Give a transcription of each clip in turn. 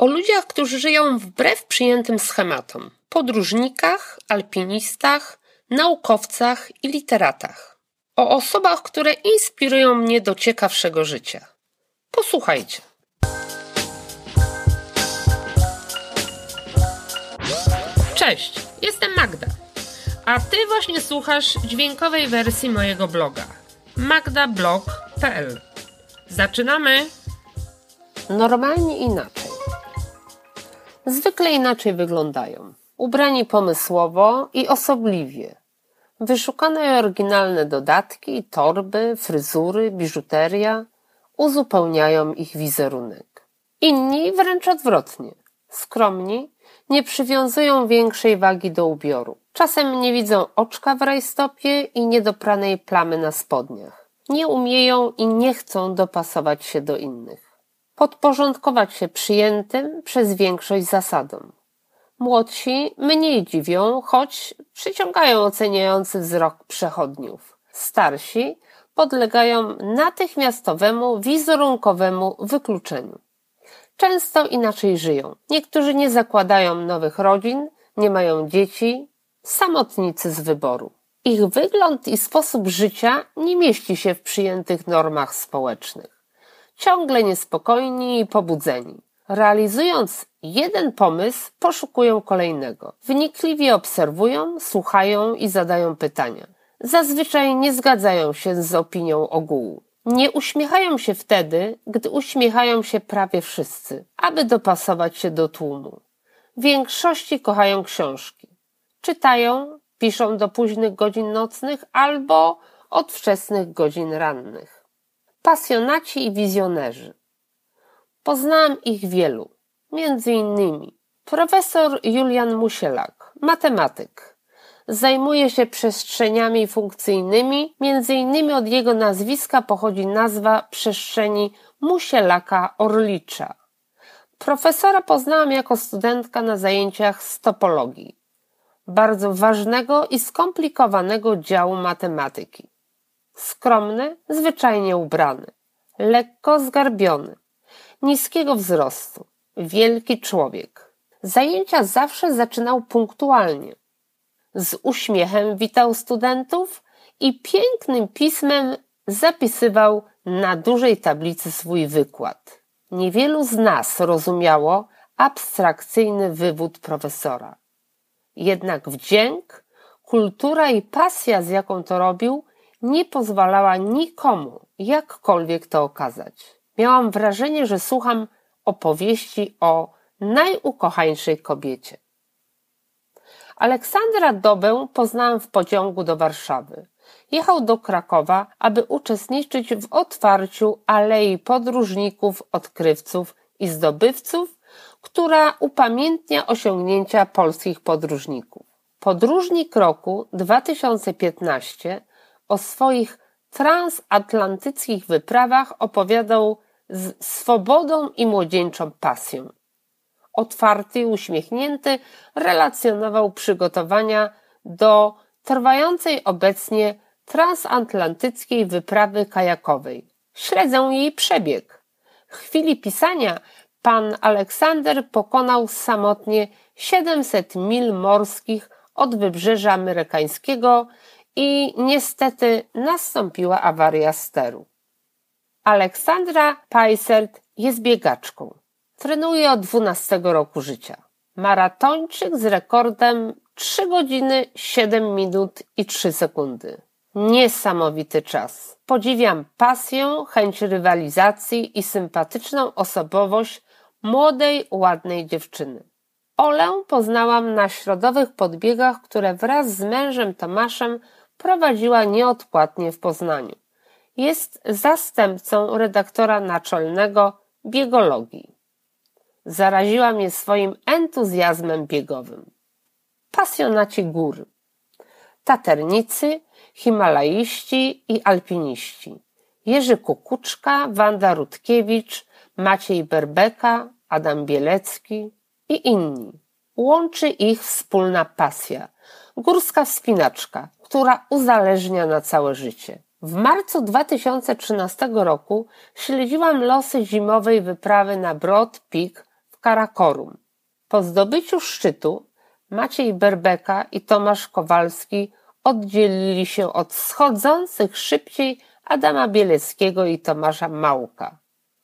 O ludziach, którzy żyją wbrew przyjętym schematom. Podróżnikach, alpinistach, naukowcach i literatach. O osobach, które inspirują mnie do ciekawszego życia. Posłuchajcie. Cześć, jestem Magda. A ty właśnie słuchasz dźwiękowej wersji mojego bloga magdablog.pl. Zaczynamy! Normalnie inaczej. Zwykle inaczej wyglądają. Ubrani pomysłowo i osobliwie. Wyszukane oryginalne dodatki, torby, fryzury, biżuteria uzupełniają ich wizerunek. Inni wręcz odwrotnie. Skromni, nie przywiązują większej wagi do ubioru. Czasem nie widzą oczka w rajstopie i niedopranej plamy na spodniach. Nie umieją i nie chcą dopasować się do innych. Podporządkować się przyjętym przez większość zasadom. Młodsi mniej dziwią, choć przyciągają oceniający wzrok przechodniów. Starsi podlegają natychmiastowemu wizerunkowemu wykluczeniu. Często inaczej żyją. Niektórzy nie zakładają nowych rodzin, nie mają dzieci, samotnicy z wyboru. Ich wygląd i sposób życia nie mieści się w przyjętych normach społecznych. Ciągle niespokojni i pobudzeni. Realizując jeden pomysł, poszukują kolejnego. Wnikliwie obserwują, słuchają i zadają pytania. Zazwyczaj nie zgadzają się z opinią ogółu. Nie uśmiechają się wtedy, gdy uśmiechają się prawie wszyscy, aby dopasować się do tłumu. W większości kochają książki. Czytają, piszą do późnych godzin nocnych albo od wczesnych godzin rannych. Pasjonaci i wizjonerzy. Poznałam ich wielu, między innymi profesor Julian Musielak, matematyk. Zajmuje się przestrzeniami funkcyjnymi, między innymi od jego nazwiska pochodzi nazwa przestrzeni Musielaka Orlicza. Profesora poznałam jako studentka na zajęciach z topologii, bardzo ważnego i skomplikowanego działu matematyki. Skromny, zwyczajnie ubrany, lekko zgarbiony, niskiego wzrostu, wielki człowiek. Zajęcia zawsze zaczynał punktualnie. Z uśmiechem witał studentów i pięknym pismem zapisywał na dużej tablicy swój wykład. Niewielu z nas rozumiało abstrakcyjny wywód profesora. Jednak wdzięk, kultura i pasja, z jaką to robił, nie pozwalała nikomu jakkolwiek to okazać. Miałam wrażenie, że słucham opowieści o najukochańszej kobiecie. Aleksandra Dobę poznałam w pociągu do Warszawy. Jechał do Krakowa, aby uczestniczyć w otwarciu Alei Podróżników, Odkrywców i Zdobywców, która upamiętnia osiągnięcia polskich podróżników. Podróżnik roku 2015 o swoich transatlantyckich wyprawach opowiadał z swobodą i młodzieńczą pasją. Otwarty i uśmiechnięty relacjonował przygotowania do trwającej obecnie transatlantyckiej wyprawy kajakowej. Śledzę jej przebieg. W chwili pisania pan Aleksander pokonał samotnie 700 mil morskich od wybrzeża amerykańskiego i niestety nastąpiła awaria steru. Aleksandra Pajsert jest biegaczką. Trenuje od 12 roku życia. Maratończyk z rekordem 3 godziny 7 minut i 3 sekundy. Niesamowity czas. Podziwiam pasję, chęć rywalizacji i sympatyczną osobowość młodej, ładnej dziewczyny. Olę poznałam na środowych podbiegach, które wraz z mężem Tomaszem prowadziła nieodpłatnie w Poznaniu. Jest zastępcą redaktora naczelnego biegologii. Zaraziła mnie swoim entuzjazmem biegowym. Pasjonaci gór. Taternicy, himalaiści i alpiniści. Jerzy Kukuczka, Wanda Rutkiewicz, Maciej Berbeka, Adam Bielecki i inni. Łączy ich wspólna pasja. Górska wspinaczka, która uzależnia na całe życie. W marcu 2013 roku śledziłam losy zimowej wyprawy na Broad Peak w Karakorum. Po zdobyciu szczytu Maciej Berbeka i Tomasz Kowalski oddzielili się od schodzących szybciej Adama Bieleckiego i Tomasza Małka.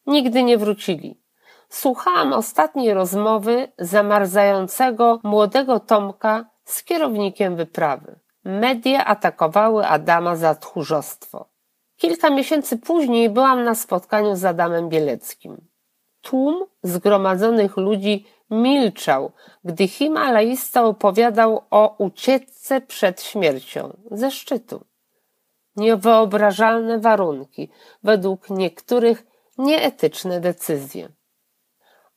Nigdy nie wrócili. Słuchałam ostatniej rozmowy zamarzającego młodego Tomka z kierownikiem wyprawy. Media atakowały Adama za tchórzostwo. Kilka miesięcy później byłam na spotkaniu z Adamem Bieleckim. Tłum zgromadzonych ludzi milczał, gdy Himalajista opowiadał o ucieczce przed śmiercią ze szczytu. Niewyobrażalne warunki, według niektórych nieetyczne decyzje.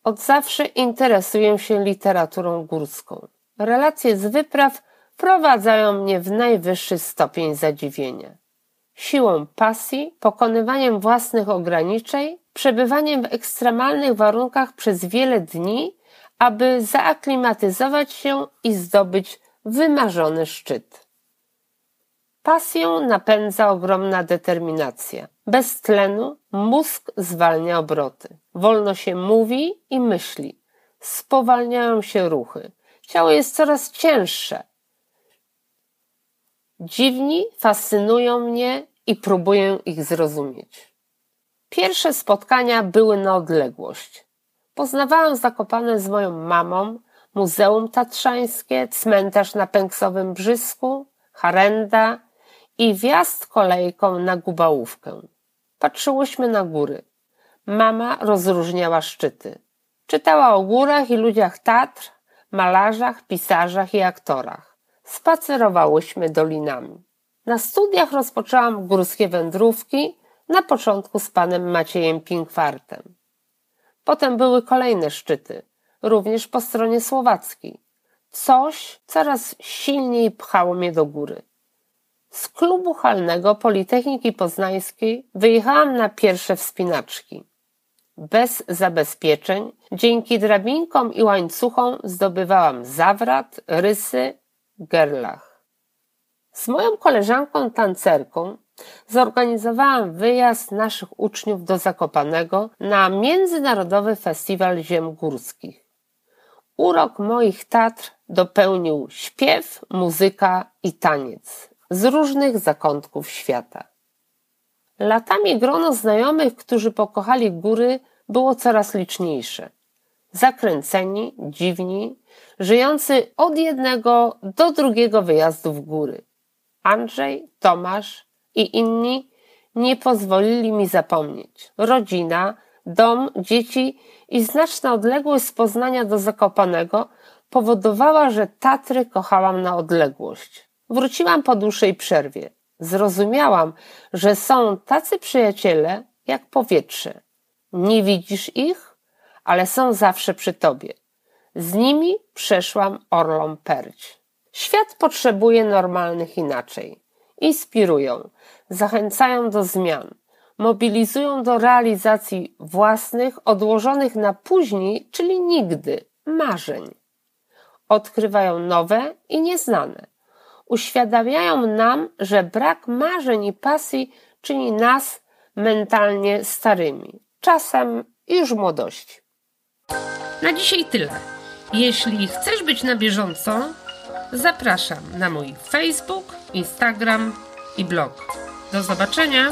Od zawsze interesuję się literaturą górską. Relacje z wypraw prowadzają mnie w najwyższy stopień zadziwienia. Siłą pasji, pokonywaniem własnych ograniczeń, przebywaniem w ekstremalnych warunkach przez wiele dni, aby zaaklimatyzować się i zdobyć wymarzony szczyt. Pasję napędza ogromna determinacja. Bez tlenu mózg zwalnia obroty. Wolno się mówi i myśli. Spowalniają się ruchy. Ciało jest coraz cięższe. Dziwni fascynują mnie i próbuję ich zrozumieć. Pierwsze spotkania były na odległość. Poznawałam Zakopane z moją mamą, Muzeum Tatrzańskie, cmentarz na Pęksowym Brzysku, Harenda i wjazd kolejką na Gubałówkę. Patrzyłyśmy na góry. Mama rozróżniała szczyty. Czytała o górach i ludziach Tatr, malarzach, pisarzach i aktorach. Spacerowałyśmy dolinami. Na studiach rozpoczęłam górskie wędrówki, na początku z panem Maciejem Pinkwartem. Potem były kolejne szczyty, również po stronie słowackiej. Coś coraz silniej pchało mnie do góry. Z klubu halnego Politechniki Poznańskiej wyjechałam na pierwsze wspinaczki. Bez zabezpieczeń, dzięki drabinkom i łańcuchom zdobywałam zawrat, rysy, gerlach. Z moją koleżanką tancerką zorganizowałam wyjazd naszych uczniów do Zakopanego na Międzynarodowy Festiwal Ziem Górskich. Urok moich Tatr dopełnił śpiew, muzyka i taniec z różnych zakątków świata. Latami grono znajomych, którzy pokochali góry, było coraz liczniejsze. Zakręceni, dziwni, żyjący od jednego do drugiego wyjazdu w góry. Andrzej, Tomasz i inni nie pozwolili mi zapomnieć. Rodzina, dom, dzieci i znaczna odległość z Poznania do Zakopanego powodowała, że Tatry kochałam na odległość. Wróciłam po dłuższej przerwie. Zrozumiałam, że są tacy przyjaciele jak powietrze. Nie widzisz ich, ale są zawsze przy tobie. Z nimi przeszłam orlą perć. Świat potrzebuje normalnych inaczej. Inspirują, zachęcają do zmian, mobilizują do realizacji własnych, odłożonych na później, czyli nigdy, marzeń. Odkrywają nowe i nieznane uświadamiają nam, że brak marzeń i pasji czyni nas mentalnie starymi, czasem już młodości. Na dzisiaj tyle. Jeśli chcesz być na bieżąco, zapraszam na mój Facebook, Instagram i blog. Do zobaczenia!